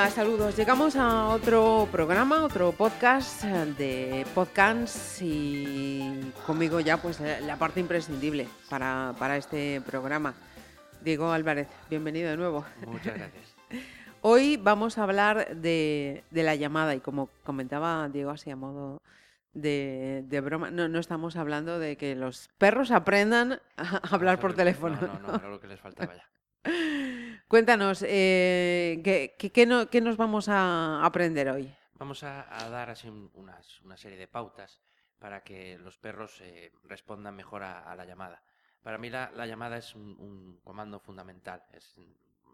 Hola, saludos. Llegamos a otro programa, otro podcast de podcasts y conmigo ya pues eh, la parte imprescindible para, para este programa. Diego Álvarez, bienvenido de nuevo. Muchas gracias. Hoy vamos a hablar de, de la llamada y como comentaba Diego así a modo de, de broma, no, no estamos hablando de que los perros aprendan a hablar por teléfono. No, no, no, era lo que les faltaba ya. Cuéntanos, eh, ¿qué, no- nos vamos a aprender hoy? Vamos a, dar así un- unas- una serie de pautas para que los perros eh, respondan mejor a, la llamada. Para mí la, la llamada es un, comando fundamental,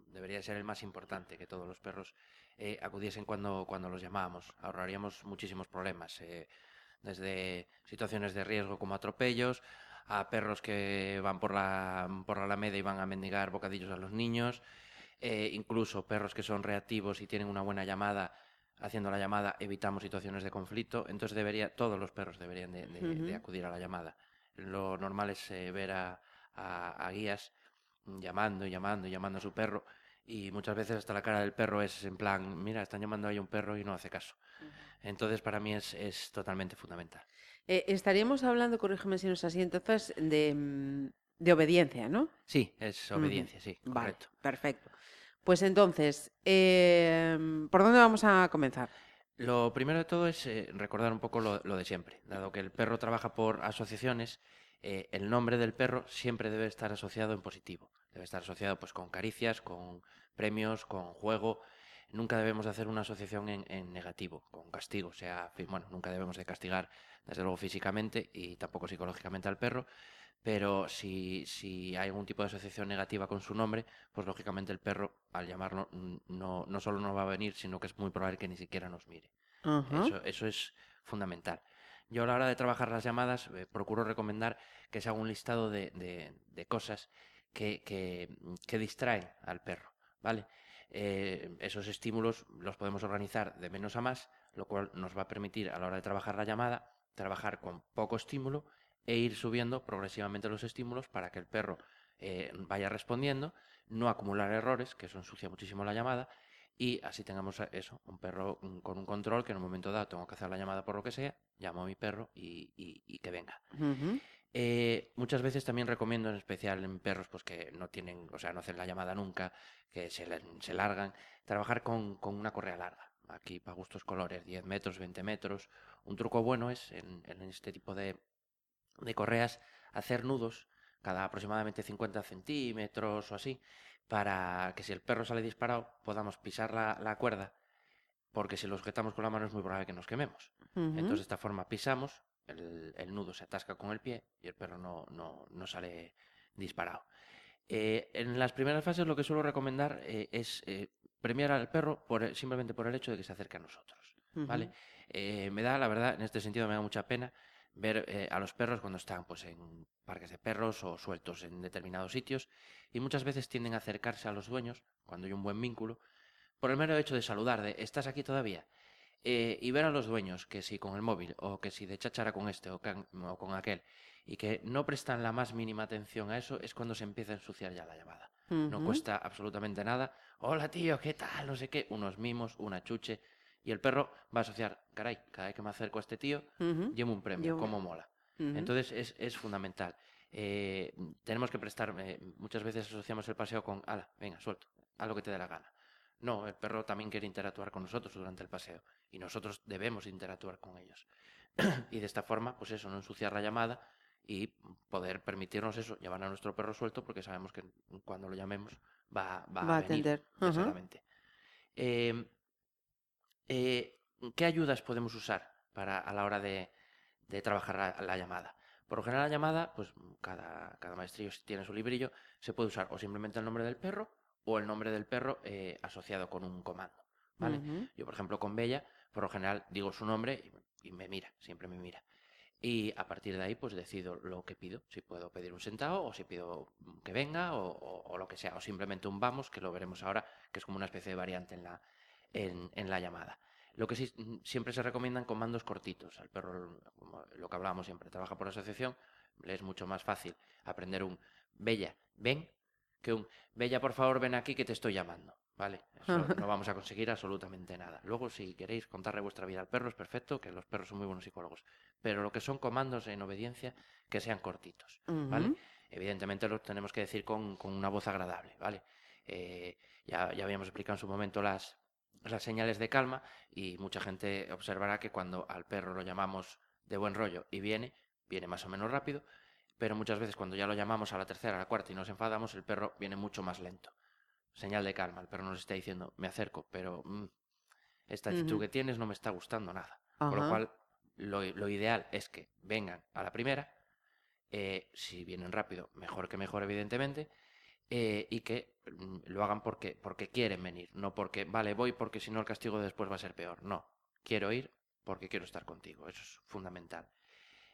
debería ser el más importante, que todos los perros eh, acudiesen cuando, cuando los llamábamos. Ahorraríamos muchísimos problemas, eh, desde situaciones de riesgo como atropellos, a perros que van por la, por la alameda y van a mendigar bocadillos a los niños, eh, incluso perros que son reactivos y tienen una buena llamada, haciendo la llamada evitamos situaciones de conflicto, entonces debería, todos los perros deberían de, de- de Ujú. acudir a la llamada. Lo normal es eh, ver a, a- a guías llamando y llamando y llamando a su perro y muchas veces hasta la cara del perro es en plan, mira, están llamando ahí a un perro y no hace caso. Entonces para mí es, es totalmente fundamental. Eh, estaríamos hablando, corrígeme si no es así, entonces de, mm, de obediencia, ¿no? Sí, es obediencia, sí, Vale, correcto. perfecto. Pues entonces, eh, ¿por dónde vamos a comenzar? Lo primero de todo es eh, recordar un poco lo, lo de siempre. Dado que el perro trabaja por asociaciones, eh, el nombre del perro siempre debe estar asociado en positivo. Debe estar asociado pues con caricias, con premios, con juego. Nunca debemos hacer una asociación en, en negativo, con castigo. O sea, bueno, nunca debemos de castigar, desde luego físicamente y tampoco psicológicamente al perro. Pero si, si hay algún tipo de asociación negativa con su nombre, pues lógicamente el perro, al llamarlo, no, no solo no va a venir, sino que es muy probable que ni siquiera nos mire. Eso, eso es fundamental. Yo a la hora de trabajar las llamadas eh, procuro recomendar que se haga un listado de, de- de cosas que, que- que distraen al perro, ¿vale? Eh, esos estímulos los podemos organizar de menos a más, lo cual nos va a permitir a la hora de trabajar la llamada trabajar con poco estímulo e ir subiendo progresivamente los estímulos para que el perro eh, vaya respondiendo, no acumular errores, que eso ensucia muchísimo la llamada, y así tengamos a- eso, un perro mm, con un control que en un momento dado tengo que hacer la llamada por lo que sea, llamo a mi perro y, y- y que venga. Eh, muchas veces también recomiendo, en especial en perros pues que no tienen, o sea, no hacen la llamada nunca, que se, la- se largan, trabajar con, con una correa larga. Aquí para gustos colores, 10 metros, 20 metros. Un truco bueno es en, en este tipo de, de correas hacer nudos cada aproximadamente 50 centímetros o así, para que si el perro sale disparado podamos pisar la, la cuerda, porque si lo sujetamos con la mano es muy probable que nos quememos. Entonces de esta forma pisamos, el, el nudo se atasca con el pie y el perro no, no, no sale disparado. Eh, en las primeras fases lo que suelo recomendar eh, es eh, premiar al perro por, simplemente por el hecho de que se acerque a nosotros. ¿vale? Me da, la verdad, en este sentido me da mucha pena ver eh, a los perros cuando están pues, en parques de perros o sueltos en determinados sitios y muchas veces tienden a acercarse a los dueños, cuando hay un buen vínculo, por el mero hecho de saludar, de ¿estás aquí todavía? Eh, y ver a los dueños que si con el móvil o que si de cháchara con este o, can- o con aquel y que no prestan la más mínima atención a eso es cuando se empieza a ensuciar ya la llamada. No cuesta absolutamente nada. Hola tío, ¿qué tal? No sé qué. Unos mimos, una chuche. Y el perro va a asociar, caray, cada vez que me acerco a este tío, Ujú. llevo un premio, Llevo- cómo mola. Entonces es, es fundamental. Eh, tenemos que prestar, eh, muchas veces asociamos el paseo con, ala, venga, suelto, haz lo que te dé la gana. No, el perro también quiere interactuar con nosotros durante el paseo y nosotros debemos interactuar con ellos. y de esta forma, pues eso, no ensuciar la llamada y poder permitirnos eso, llevar a nuestro perro suelto porque sabemos que cuando lo llamemos va, va, Va a venir. atender. Eh, eh, ¿Qué ayudas podemos usar para, a la hora de, de trabajar la, la llamada? Por lo general la llamada, pues cada, cada maestrillo tiene su librillo, se puede usar o simplemente el nombre del perro o el nombre del perro eh, asociado con un comando. ¿vale? Yo, por ejemplo, con Bella, por lo general digo su nombre y, y me mira, siempre me mira. Y a partir de ahí, pues decido lo que pido. Si puedo pedir un sentado, o si pido que venga, o, o- o lo que sea. O simplemente un vamos, que lo veremos ahora, que es como una especie de variante en la, en, en la llamada. Lo que sí mm, siempre se recomiendan comandos cortitos. Al perro, como lo que hablábamos siempre, trabaja por asociación, le es mucho más fácil aprender un Bella, ven, que un Bella, por favor, ven aquí que te estoy llamando. ¿Vale? Eso no vamos a conseguir absolutamente nada. Luego, si queréis contarle vuestra vida al perro, es perfecto, que los perros son muy buenos psicólogos. Pero lo que son comandos en obediencia, que sean cortitos. ¿vale? Evidentemente los tenemos que decir con, con una voz agradable, ¿vale? Eh, ya, ya habíamos explicado en su momento las, las señales de calma y mucha gente observará que cuando al perro lo llamamos de buen rollo y viene, viene más o menos rápido, pero muchas veces cuando ya lo llamamos a la tercera, a la cuarta y nos enfadamos, el perro viene mucho más lento. Señal de calma, el perro nos está diciendo, me acerco, pero mm, esta actitud que tienes no me está gustando nada. Con lo cual, lo, lo ideal es que vengan a la primera, eh, si vienen rápido, mejor que mejor, evidentemente, eh, y que mm, lo hagan porque, porque quieren venir, no porque, vale, voy porque si no el castigo después va a ser peor. No, quiero ir porque quiero estar contigo, eso es fundamental.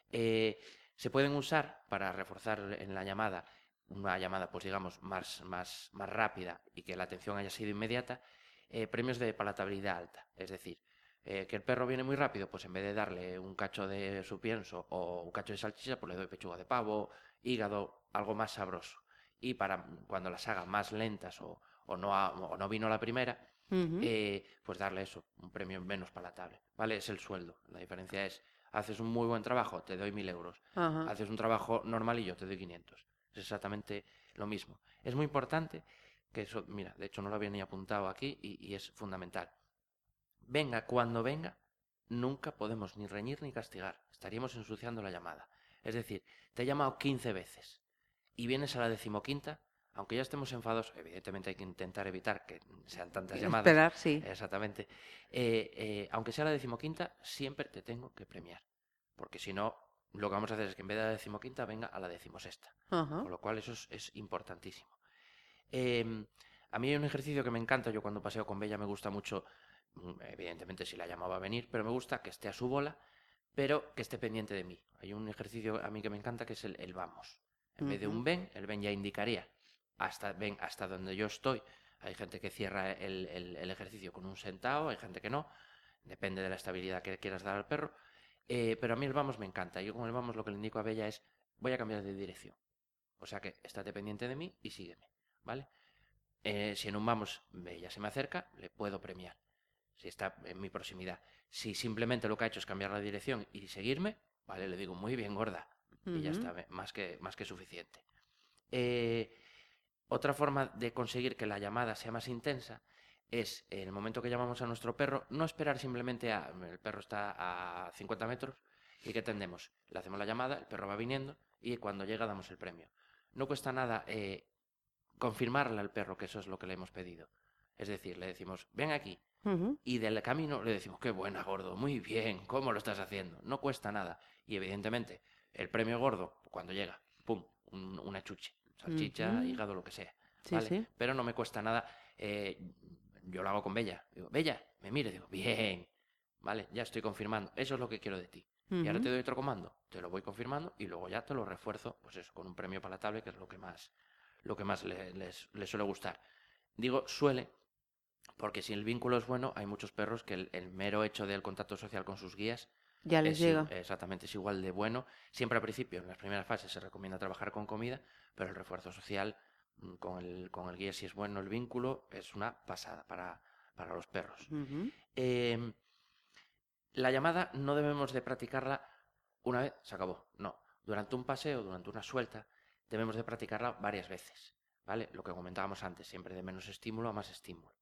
Eh, se pueden usar para reforzar en la llamada, una llamada, pues digamos, más, más, más rápida y que la atención haya sido inmediata, eh, premios de palatabilidad alta. Es decir, que el perro viene muy rápido, pues en vez de darle un cacho de su pienso o un cacho de salchicha, pues le doy pechuga de pavo, hígado, algo más sabroso. Y para cuando las haga más lentas o, o no, ha- o no vino la primera, eh, pues darle eso, un premio menos palatable. ¿Vale? Es el sueldo. La diferencia es, haces un muy buen trabajo, te doy mil euros. Haces un trabajo normalillo, te doy 500. Es exactamente lo mismo. Es muy importante que eso, mira, de hecho no lo había ni apuntado aquí y, y es fundamental. Venga cuando venga, nunca podemos ni reñir ni castigar. Estaríamos ensuciando la llamada. Es decir, te he llamado 15 veces y vienes a la decimoquinta, aunque ya estemos enfados, evidentemente hay que intentar evitar que sean tantas llamadas. Esperar, sí. Exactamente. Eh, eh, aunque sea la decimoquinta, siempre te tengo que premiar. Porque si no, lo que vamos a hacer es que en vez de la decimoquinta venga a la decimosexta. Con lo cual eso es, es importantísimo. Em, a mí hay un ejercicio que me encanta. Yo cuando paseo con Bella me gusta mucho, mm, evidentemente si la llamaba a venir, pero me gusta que esté a su bola, pero que esté pendiente de mí. Hay un ejercicio a mí que me encanta que es el, el vamos. En vez de un ven, el ven ya indicaría hasta ven hasta donde yo estoy. Hay gente que cierra el, el- el ejercicio con un sentado, hay gente que no. Depende de la estabilidad que quieras dar al perro. Eh, pero a mí el vamos me encanta. Yo con el vamos lo que le indico a Bella es voy a cambiar de dirección. O sea que estate pendiente de mí y sígueme. ¿Vale? Eh, si en un vamos Bella se me acerca, le puedo premiar. Si está en mi proximidad. Si simplemente lo que ha hecho es cambiar la dirección y seguirme, vale, le digo muy bien gorda. Y ya está, más que, más que suficiente. Eh, otra forma de conseguir que la llamada sea más intensa es en el momento que llamamos a nuestro perro, no esperar simplemente a. El perro está a 50 metros y que tendemos. Le hacemos la llamada, el perro va viniendo y cuando llega damos el premio. No cuesta nada eh, confirmarle al perro que eso es lo que le hemos pedido. Es decir, le decimos, ven aquí, y del camino le decimos, qué buena, gordo, muy bien, ¿cómo lo estás haciendo? No cuesta nada. Y evidentemente, el premio gordo, cuando llega, pum, un- una chuche, salchicha, hígado, lo que sea. Sí, ¿vale? sí. Pero no me cuesta nada. eh, yo lo hago con Bella. Digo, Bella, me mire, digo, bien. Vale, ya estoy confirmando. Eso es lo que quiero de ti. Y ahora te doy otro comando. Te lo voy confirmando y luego ya te lo refuerzo, pues eso, con un premio palatable, que es lo que más, lo que más le- les, les suele gustar. Digo, suele, porque si el vínculo es bueno, hay muchos perros que el, el mero hecho del contacto social con sus guías Ya les es llega. exactamente es igual de bueno. Siempre al principio, en las primeras fases, se recomienda trabajar con comida, pero el refuerzo social mm, con el, con el guía, si es bueno el vínculo, es una pasada para, para los perros. Eh, la llamada no debemos de practicarla una vez, se acabó. No. Durante un paseo, durante una suelta, debemos de practicarla varias veces. ¿Vale? Lo que comentábamos antes, siempre de menos estímulo a más estímulo.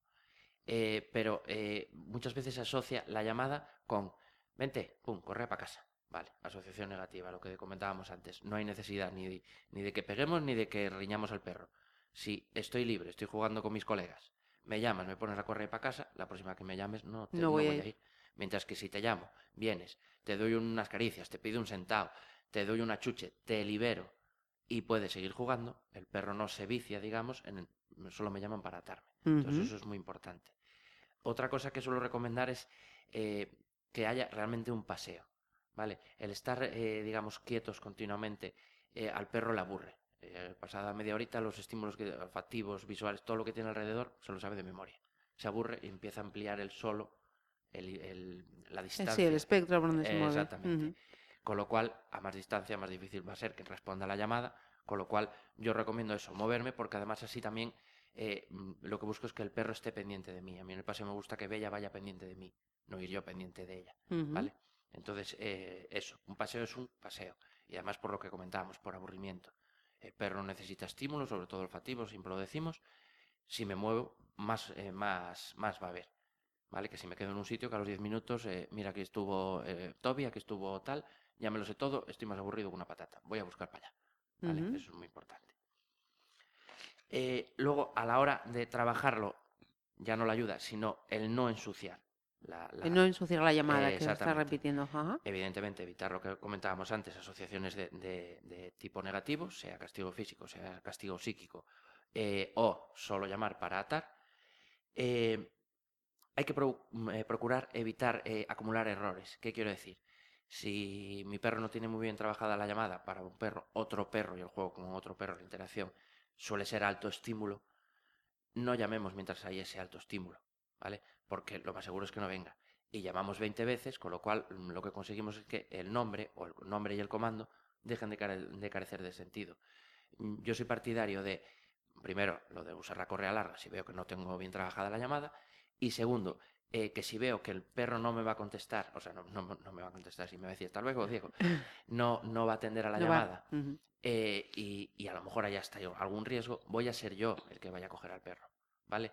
Eh, pero eh, muchas veces se asocia la llamada con vente, pum, corre para casa. Vale, asociación negativa, lo que comentábamos antes. No hay necesidad ni de, ni de que peguemos ni de que riñamos al perro. Si estoy libre, estoy jugando con mis colegas, me llamas, me pones a correr para casa, la próxima que me llames no, te- No voy a ir. Mientras que si te llamo, vienes, te doy unas caricias, te pido un sentado, te doy una chuche, te libero y puedes seguir jugando, el perro no se vicia, digamos, en el- solo me llaman para atarme. Entonces eso es muy importante. Otra cosa que suelo recomendar es eh, que haya realmente un paseo, ¿vale? El estar, eh, digamos, quietos continuamente eh, al perro le aburre. Eh, pasada media horita los estímulos que, olfativos, visuales, todo lo que tiene alrededor, se lo sabe de memoria. Se aburre y empieza a ampliar el solo, el- el- la Eh, distancia. Sí, el espectro por donde se Eh, mueve. Exactamente. Con lo cual, a más distancia, más difícil va a ser que responda a la llamada. Con lo cual, yo recomiendo eso, moverme, porque además así también eh, mm, lo que busco es que el perro esté pendiente de mí. A mí en el paseo me gusta que Bella vaya pendiente de mí, no ir yo pendiente de ella. ¿Vale? Entonces, eh, eso, un paseo es un paseo. Y además por lo que comentábamos, por aburrimiento. El perro necesita estímulos, sobre todo olfativos, siempre lo decimos. Si me muevo, más, eh, más, más va a haber. ¿Vale? Que si me quedo en un sitio, que a los 10 minutos, eh, mira, aquí estuvo Toby, aquí estuvo tal, ya me lo sé todo, estoy más aburrido que una patata. Voy a buscar para allá. ¿Vale? Eso es muy importante. Luego, a la hora de trabajarlo, ya no la ayuda, sino el no ensuciar. La, no ensuciar la llamada Eh, que está repitiendo. Ajá. Evidentemente, evitar lo que comentábamos antes, asociaciones de, de- de tipo negativo, sea castigo físico, sea castigo psíquico, eh, o solo llamar para atar. Eh, hay que pro- mm, eh, procurar evitar acumular errores. ¿Qué quiero decir? Si mi perro no tiene muy bien trabajada la llamada para un perro, otro perro y el juego con otro perro, la interacción suele ser alto estímulo, no llamemos mientras hay ese alto estímulo, ¿vale? Porque lo más seguro es que no venga. Y llamamos 20 veces, con lo cual mm, lo que conseguimos es que el nombre o el nombre y el comando dejen de, care- de carecer de sentido. Mm, Yo soy partidario de, primero, lo de usar la correa larga si veo que no tengo bien trabajada la llamada, y segundo, eh, que si veo que el perro no me va a contestar, o sea, no, no- no me va a contestar, si me va a decir hasta luego, Diego, no, no va a atender a la No llamada, eh, y, y a lo mejor hasta yo algún riesgo, voy a ser yo el que vaya a coger al perro, ¿vale?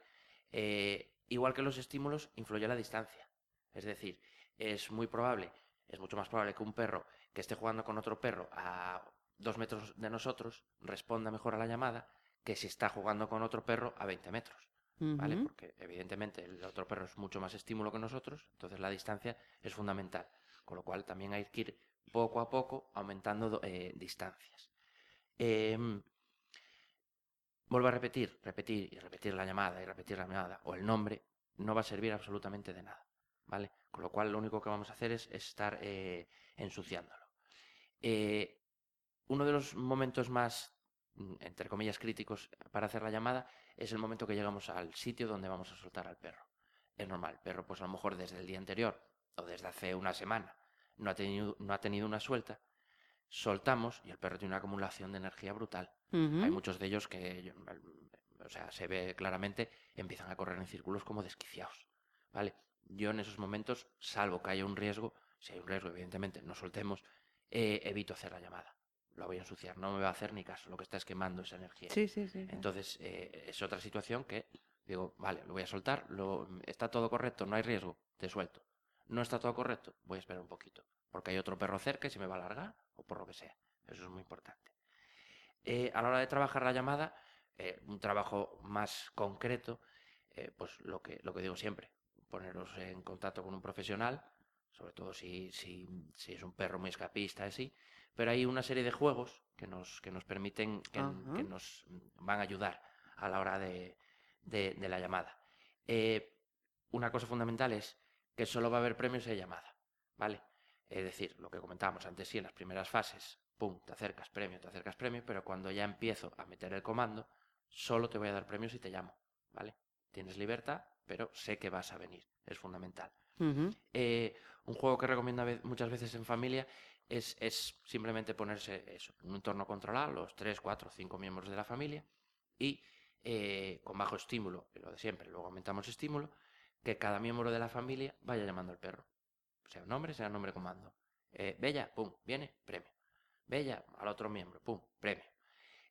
Eh, igual que los estímulos, influye la distancia. Es decir, es muy probable, es mucho más probable que un perro que esté jugando con otro perro a dos metros de nosotros responda mejor a la llamada que si está jugando con otro perro a 20 metros. ¿vale? Porque evidentemente el otro perro es mucho más estímulo que nosotros, entonces la distancia es fundamental. Con lo cual también hay que ir poco a poco aumentando do- eh, distancias. Em, vuelvo a repetir, repetir y repetir la llamada y repetir la llamada o el nombre no va a servir absolutamente de nada, ¿vale? Con lo cual lo único que vamos a hacer es estar eh, ensuciándolo. Eh, uno de los momentos más, mm, entre comillas, críticos para hacer la llamada es el momento que llegamos al sitio donde vamos a soltar al perro. Es normal, el perro pues a lo mejor desde el día anterior o desde hace una semana no ha tenido, no ha tenido una suelta, soltamos y el perro tiene una acumulación de energía brutal. Hay muchos de ellos que, o sea, se ve claramente, empiezan a correr en círculos como desquiciados, ¿vale? Yo en esos momentos, salvo que haya un riesgo, si hay un riesgo, evidentemente, no soltemos, eh, evito hacer la llamada. Lo voy a ensuciar, no me va a hacer ni caso, lo que está es quemando esa energía. Sí, sí, sí. sí. Entonces, eh, es otra situación que digo, vale, lo voy a soltar, lo, está todo correcto, no hay riesgo, te suelto. No está todo correcto, voy a esperar un poquito, porque hay otro perro cerca y se me va a alargar, o por lo que sea. Eso es muy importante. Eh, a la hora de trabajar la llamada, eh, un trabajo más concreto, eh, pues lo que, lo que digo siempre, poneros en contacto con un profesional, sobre todo si, si, si es un perro muy escapista, así, pero hay una serie de juegos que nos, que nos permiten, que, nos van a ayudar a la hora de, de- de la llamada. Una cosa fundamental es que solo va a haber premios de llamada, ¿vale? Es decir, lo que comentábamos antes, sí, en las primeras fases, pum, te acercas premio, te acercas premio, pero cuando ya empiezo a meter el comando, solo te voy a dar premios si te llamo, ¿vale? Tienes libertad, pero sé que vas a venir, es fundamental. Eh, un juego que recomiendo muchas veces en familia es, es simplemente ponerse eso, en un entorno controlado, los 3, 4, 5 miembros de la familia, y eh, con bajo estímulo, lo de siempre, luego aumentamos estímulo, que cada miembro de la familia vaya llamando al perro. Sea un nombre, sea un nombre comando. Eh, Bella, pum, viene, premio. Bella, al otro miembro, pum, premio.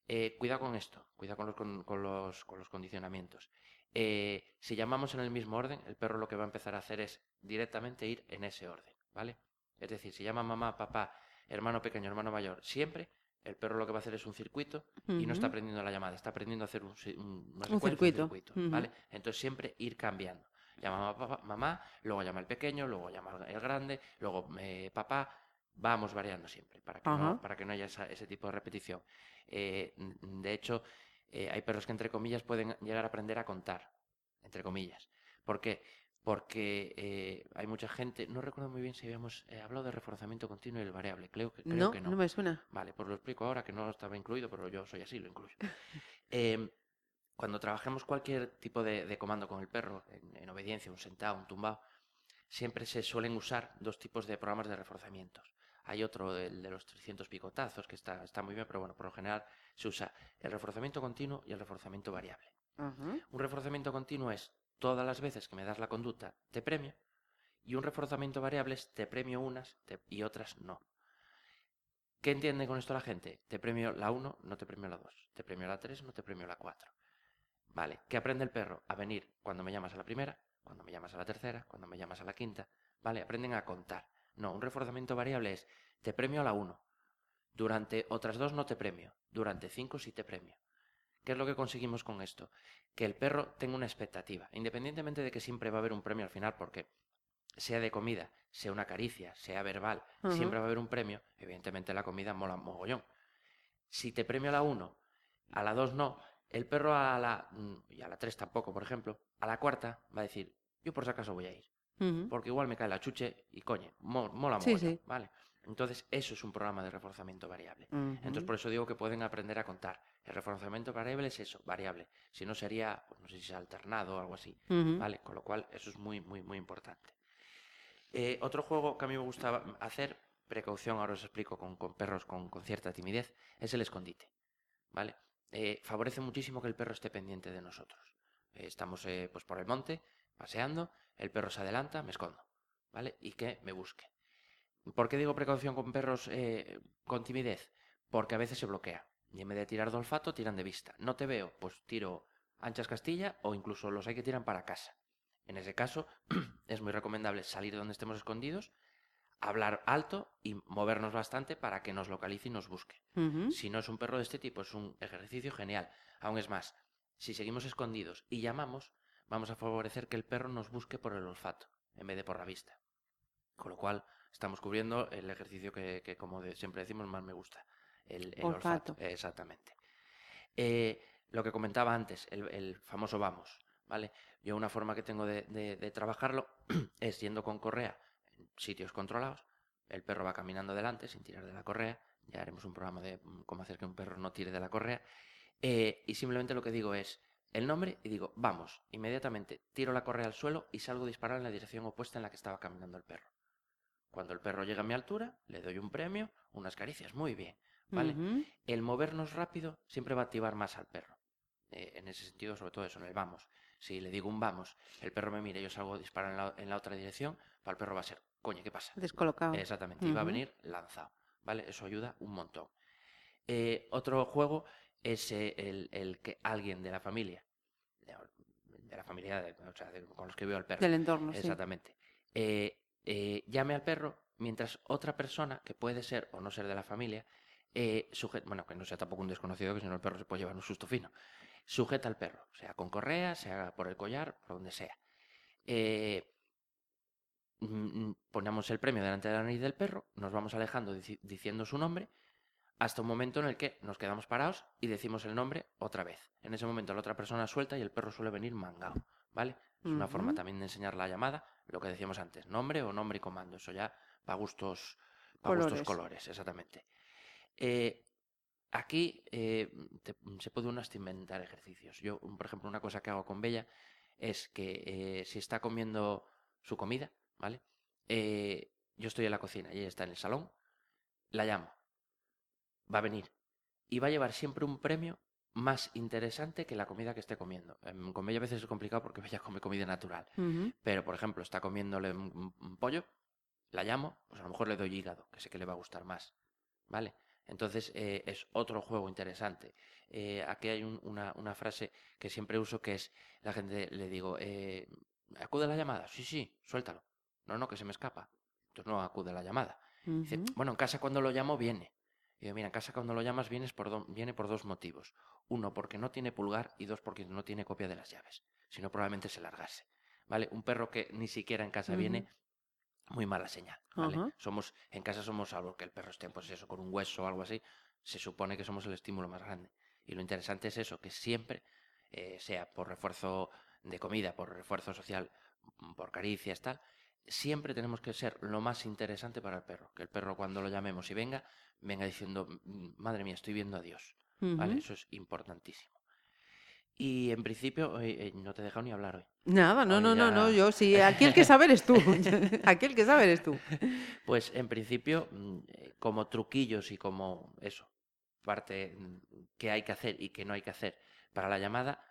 Eh, cuidado con esto, cuidado con los, con, con los, con los condicionamientos. Eh, si llamamos en el mismo orden, el perro lo que va a empezar a hacer es directamente ir en ese orden, ¿vale? Es decir, si llama mamá, papá, hermano pequeño, hermano mayor, siempre, el perro lo que va a hacer es un circuito y no está aprendiendo la llamada, está aprendiendo a hacer un, si- un- una Un secuencia, circuito. ¿vale? Entonces siempre ir cambiando. Llama mamá, papá, mamá, luego llama el pequeño, luego llama el grande, luego eh, papá, vamos variando siempre, para que, no, para que no haya esa- ese tipo de repetición. Eh, de hecho, eh, hay perros que, entre comillas, pueden llegar a aprender a contar, entre comillas. ¿Por qué? Porque eh, hay mucha gente, no recuerdo muy bien si habíamos eh, hablado de reforzamiento continuo y el variable, creo, que- creo No, que no me suena. Vale, pues lo explico ahora, que no estaba incluido, pero yo soy así, lo incluyo. Cuando trabajemos cualquier tipo de, de comando con el perro, en, en obediencia, un sentado, un tumbado, siempre se suelen usar dos tipos de programas de reforzamientos. Hay otro, el de los 300 picotazos, que está, está muy bien, pero bueno, por lo general se usa el reforzamiento continuo y el reforzamiento variable. Un reforzamiento continuo es todas las veces que me das la conducta, te premio. Y un reforzamiento variable es te premio unas te- y otras no. ¿Qué entiende con esto la gente? Te premio la 1, no te premio la 2. Te premio la 3, no te premio la 4. Vale, ¿qué aprende el perro? A venir cuando me llamas a la primera, cuando me llamas a la tercera, cuando me llamas a la quinta. Vale, aprenden a contar. No, un reforzamiento variable es te premio a la 1. Durante otras dos no te premio. Durante 5 sí te premio. ¿Qué es lo que conseguimos con esto? Que el perro tenga una expectativa, independientemente de que siempre va a haber un premio al final, porque sea de comida, sea una caricia, sea verbal, siempre va a haber un premio. Evidentemente la comida mola mogollón. Si te premio a la 1, a la 2 no, el perro a la mm, y a la 3 tampoco, por ejemplo, a la cuarta va a decir, yo por si acaso voy a ir, porque igual me cae la chuche y coño, mo- mola Sí, sí. ¿vale? Entonces, eso es un programa de reforzamiento variable. Entonces, por eso digo que pueden aprender a contar. El reforzamiento variable es eso, variable. Si no sería, pues no sé si es alternado o algo así. ¿Vale? Con lo cual, eso es muy, muy, muy importante. Eh, otro juego que a mí me gusta hacer, precaución, ahora os explico, con, con perros con, con cierta timidez, es el escondite. ¿Vale? Eh, favorece muchísimo que el perro esté pendiente de nosotros. Eh, estamos eh, pues por el monte, paseando, el perro se adelanta, me escondo. ¿Vale? Y que me busque. ¿Por qué digo precaución con perros con timidez? Porque a veces se bloquea. Y en vez de tirar de olfato, tiran de vista. No te veo, pues tiro anchas Castilla o incluso los hay que tiran para casa. En ese caso, es muy recomendable salir de donde estemos escondidos, hablar alto y movernos bastante para que nos localice y nos busque. Si no es un perro de este tipo, es un ejercicio genial. Aún es más, si seguimos escondidos y llamamos, vamos a favorecer que el perro nos busque por el olfato en vez de por la vista. Con lo cual, estamos cubriendo el ejercicio que, que, como de- siempre decimos, más me gusta. El, el olfato. Olfato. Exactamente. Eh, lo que comentaba antes, el, el famoso vamos. ¿vale? Yo una forma que tengo de, de- de trabajarlo es yendo con correa sitios controlados. El perro va caminando delante sin tirar de la correa. Ya haremos un programa de mm, cómo hacer que un perro no tire de la correa. Eh, y simplemente lo que digo es el nombre y digo, vamos. Inmediatamente tiro la correa al suelo y salgo a disparar en la dirección opuesta en la que estaba caminando el perro. Cuando el perro llega a mi altura, le doy un premio, unas caricias, muy bien. ¿Vale? El movernos rápido siempre va a activar más al perro. Eh, en ese sentido, sobre todo eso, en el vamos. Si le digo un vamos, el perro me mira y yo salgo a disparar en la, en la otra dirección, para el perro va a ser, coño, ¿qué pasa? Descolocado. Exactamente, y va a venir lanzado. ¿Vale? Eso ayuda un montón. Eh, otro juego es eh, el, el que alguien de la familia, de, la familia, de- o sea, de- con los que veo al perro, Del entorno, sí. Exactamente. Eh, eh, llame al perro mientras otra persona, que puede ser o no ser de la familia, bueno, que no sea tampoco un desconocido, que si no el perro se puede llevar un susto fino, sujeta al perro, sea con correa, sea por el collar, por donde sea. Eh, ponemos el premio delante de la nariz del perro, nos vamos alejando dici- diciendo su nombre, hasta un momento en el que nos quedamos parados y decimos el nombre otra vez. En ese momento la otra persona suelta y el perro suele venir mangado, ¿vale? Es una forma también de enseñar la llamada, lo que decíamos antes, nombre o nombre y comando, eso ya para gustos, pa gustos Colores. exactamente. Eh, aquí eh, te- se puede uno hasta inventar ejercicios. Yo, por ejemplo, una cosa que hago con Bella es que eh, si está comiendo su comida, ¿vale? Eh, yo estoy en la cocina y ella está en el salón, la llamo, va a venir y va a llevar siempre un premio más interesante que la comida que esté comiendo. Em, Con Bella a veces es complicado porque Bella come comida natural. Pero, por ejemplo, está comiéndole un, un- un pollo, la llamo, pues a lo mejor le doy hígado, que sé que le va a gustar más. ¿Vale? Entonces eh, es otro juego interesante. Eh, aquí hay un- una, una frase que siempre uso que es, la gente le digo, eh, ¿acude a la llamada? Sí, sí, suéltalo. No, no, que se me escapa. Entonces no acude a la llamada. Dice, bueno, en casa cuando lo llamo viene. Y digo, mira, en casa cuando lo llamas vienes por do- viene por dos motivos. Uno, porque no tiene pulgar y dos, porque no tiene copia de las llaves. Si no, probablemente se largase. ¿Vale? Un perro que ni siquiera en casa viene, muy mala señal. ¿vale? Somos, en casa somos, salvo que el perro esté, pues eso, con un hueso o algo así, se supone que somos el estímulo más grande. Y lo interesante es eso, que siempre, eh, sea por refuerzo de comida, por refuerzo social, por caricias, tal, siempre tenemos que ser lo más interesante para el perro. Que el perro cuando lo llamemos y venga, venga diciendo, "Mm, madre mía, estoy viendo a Dios. ¿Vale? Eso es importantísimo. Y en principio, eh, eh, no te he dejado ni hablar hoy. Nada, no, Hoy no, no, no, yo sí, aquí el que sabe eres tú. aquí el que sabe eres tú. Pues en principio, mm, eh, como truquillos y como eso, parte mm, que hay que hacer y que no hay que hacer para la llamada,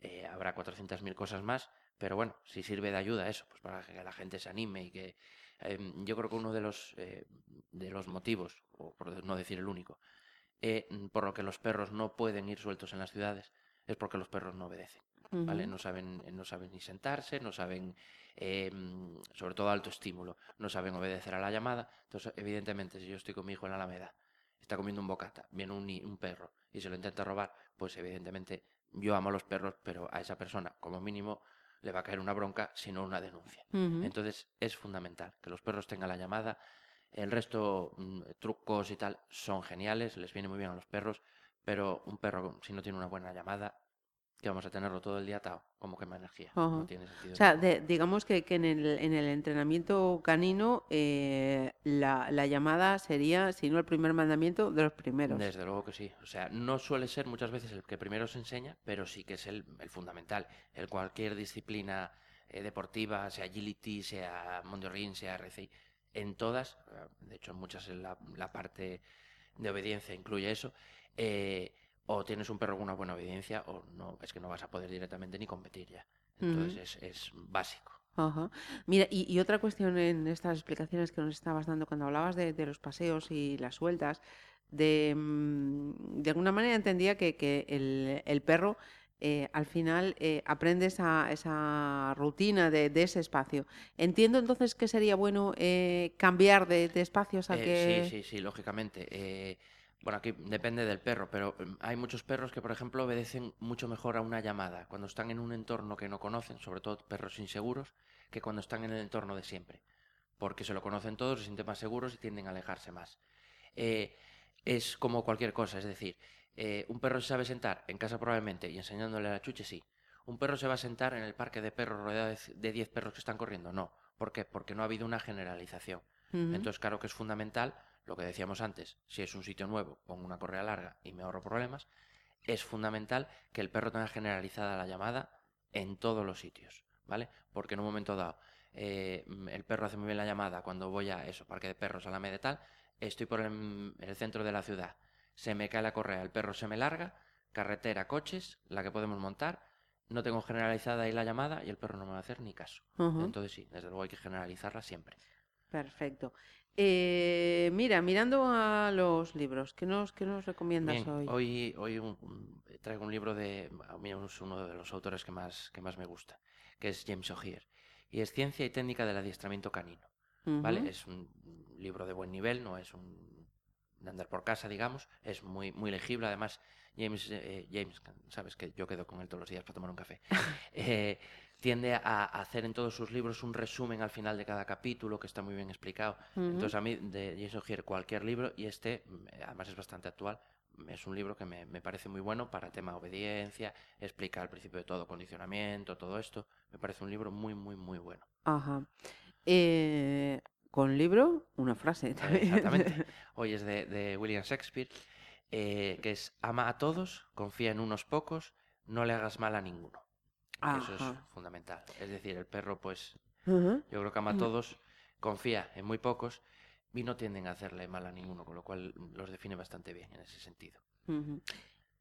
eh, habrá 400.000 cosas más, pero bueno, si sirve de ayuda eso, pues para que la gente se anime y que em, yo creo que uno de los, eh, de los motivos, o por no decir el único, eh, por lo que los perros no pueden ir sueltos en las ciudades, es porque los perros no obedecen. ¿vale? No saben, eh, no saben ni sentarse, no saben, eh, sobre todo alto estímulo, no saben obedecer a la llamada. Entonces, evidentemente, si yo estoy con mi hijo en la Alameda, está comiendo un bocata, viene un, un perro y se lo intenta robar, pues evidentemente yo amo a los perros, pero a esa persona, como mínimo, le va a caer una bronca, si no una denuncia. Entonces, es fundamental que los perros tengan la llamada. El resto, mm, trucos y tal, son geniales, les viene muy bien a los perros, pero un perro, si no tiene una buena llamada, que vamos a tenerlo todo el día atado, como quema energía. No Ajá. tiene sentido. O sea, de- digamos que, que en, el, en el entrenamiento canino eh, la, la llamada sería, si no el primer mandamiento, de los primeros. Desde luego que sí. O sea, no suele ser muchas veces el que primero se enseña, pero sí que es el, el fundamental. El cualquier disciplina eh, deportiva, sea agility, sea mondiorin, sea RCI, en todas, eh, de hecho en muchas en la, la parte de obediencia incluye eso, eh, o tienes un perro con una buena obediencia o no, es que no vas a poder directamente ni competir ya. Entonces es, es básico. Ajá. Mira, y, y otra cuestión en estas explicaciones que nos estabas dando cuando hablabas de, de los paseos y las sueltas, de, mm, de alguna manera entendía que, que el, el perro eh, al final eh, aprende esa, esa rutina de, de ese espacio. Entiendo entonces que sería bueno eh, cambiar de, de espacios a Eh, que... Sí, sí, sí, lógicamente. Bueno, aquí depende del perro, pero em, hay muchos perros que, por ejemplo, obedecen mucho mejor a una llamada cuando están en un entorno que no conocen, sobre todo perros inseguros, que cuando están en el entorno de siempre. Porque se lo conocen todos, se sienten más seguros y tienden a alejarse más. Eh, es como cualquier cosa, es decir, eh, un perro se sabe sentar en casa probablemente y enseñándole a la chuche, sí. ¿Un perro se va a sentar en el parque de perros rodeado de c- de 10 perros que están corriendo? No. ¿Por qué? Porque no ha habido una generalización. Entonces, claro que es fundamental, lo que decíamos antes, si es un sitio nuevo, pongo una correa larga y me ahorro problemas, es fundamental que el perro tenga generalizada la llamada en todos los sitios, ¿vale? Porque en un momento dado, eh, el perro hace muy bien la llamada cuando voy a eso, parque de perros, a la media tal, estoy por el, en el centro de la ciudad, se me cae la correa, el perro se me larga, carretera, coches, la que podemos montar, no tengo generalizada ahí la llamada y el perro no me va a hacer ni caso. Entonces sí, desde luego hay que generalizarla siempre. Perfecto. Eh, mira, mirando a los libros, ¿qué nos, qué nos recomiendas Bien, hoy? hoy, hoy un- un- traigo un libro de, a mí es uno de los autores que más, que más me gusta, que es James O'Hear, y es Ciencia y Técnica del Adiestramiento Canino, ¿vale? Es un libro de buen nivel, no es un de andar por casa, digamos, es muy, muy legible, además James, eh, James, sabes que yo quedo con él todos los días para tomar un café, eh, tiende a, hacer en todos sus libros un resumen al final de cada capítulo que está muy bien explicado, entonces a mí de Jason cualquier libro y este mm, además es bastante actual. Es un libro que me, me parece muy bueno para tema obediencia, explica al principio de todo condicionamiento, todo esto. Me parece un libro muy, muy, muy bueno. Ajá. Eh, con libro, una frase también. exactamente. Hoy es de, de William Shakespeare, eh, que es ama a todos, confía en unos pocos, no le hagas mal a ninguno. Eso es fundamental. Es decir, el perro, pues, yo creo que ama a todos, confía en muy pocos y no tienden a hacerle mal a ninguno, con lo cual los define bastante bien en ese sentido.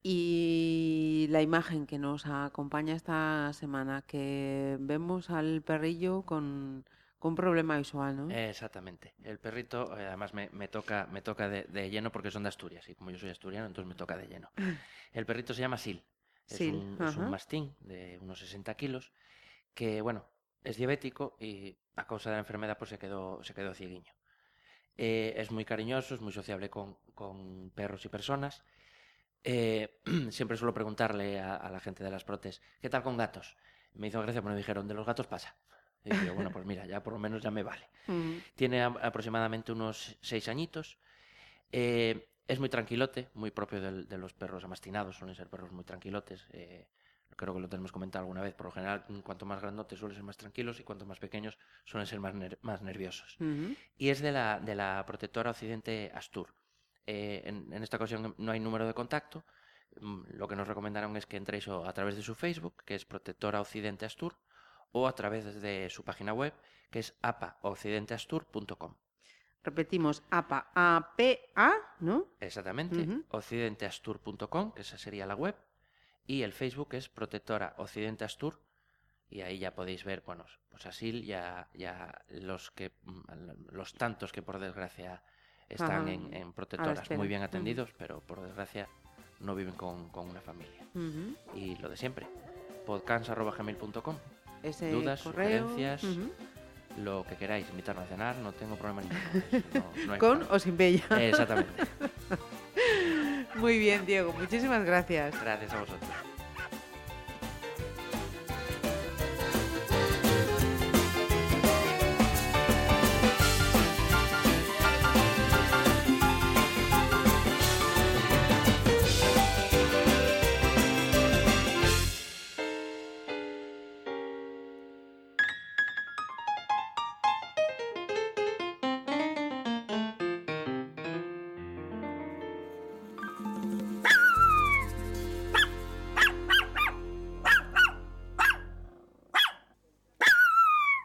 Y la imagen que nos acompaña esta semana, que vemos al perrillo con, con un problema visual, ¿no? Exactamente. El perrito, eh, además me, me toca, me toca de, de lleno porque son de Asturias y como yo soy asturiano, entonces me toca de lleno. El perrito se llama Sil. Es, un, es un ajá. mastín de unos 60 kilos que, bueno, es diabético y a causa de la enfermedad pues se quedó, se quedó cieguiño. Eh, es muy cariñoso, es muy sociable con, con perros y personas. Eh, siempre suelo preguntarle a, a la gente de las protes, ¿qué tal con gatos? Me hizo gracia porque me dijeron, de los gatos pasa. Y digo, bueno, pues mira, ya por lo menos ya me vale. Mm. Tiene a- aproximadamente unos seis añitos. Eh, es muy tranquilote, muy propio del- de los perros amastinados, suelen ser perros muy tranquilotes. eh, creo que lo tenemos comentado alguna vez. Por lo general, mm, cuanto más grandotes suelen ser más tranquilos y cuanto más pequeños suelen ser más, ner- más nerviosos. Y es de la, de la protectora Occidente Astur. Eh, en, en esta ocasión no hay número de contacto. Mm, Lo que nos recomendaron es que entréis o a través de su Facebook, que es Protectora Occidente Astur, o a través de su página web, que es apaoccidenteastur.com. Repetimos, APA, A-P-A, ¿no? Exactamente, Ujú. occidenteastur.com, que esa sería la web, y el Facebook es Protectora Occidente Astur, y ahí ya podéis ver, bueno, pues así ya, ya los que mm, los tantos que por desgracia están en, en protectoras muy bien atendidos, pero por desgracia no viven con, con una familia. Y lo de siempre, podcast.gmail.com, Dudas, correo. sugerencias. Lo que queráis, invitarme a cenar, no tengo problema ninguno. no- no hay Con problema. o sin bella. Exactamente. Muy bien, Diego. Muchísimas gracias. Gracias a vosotros.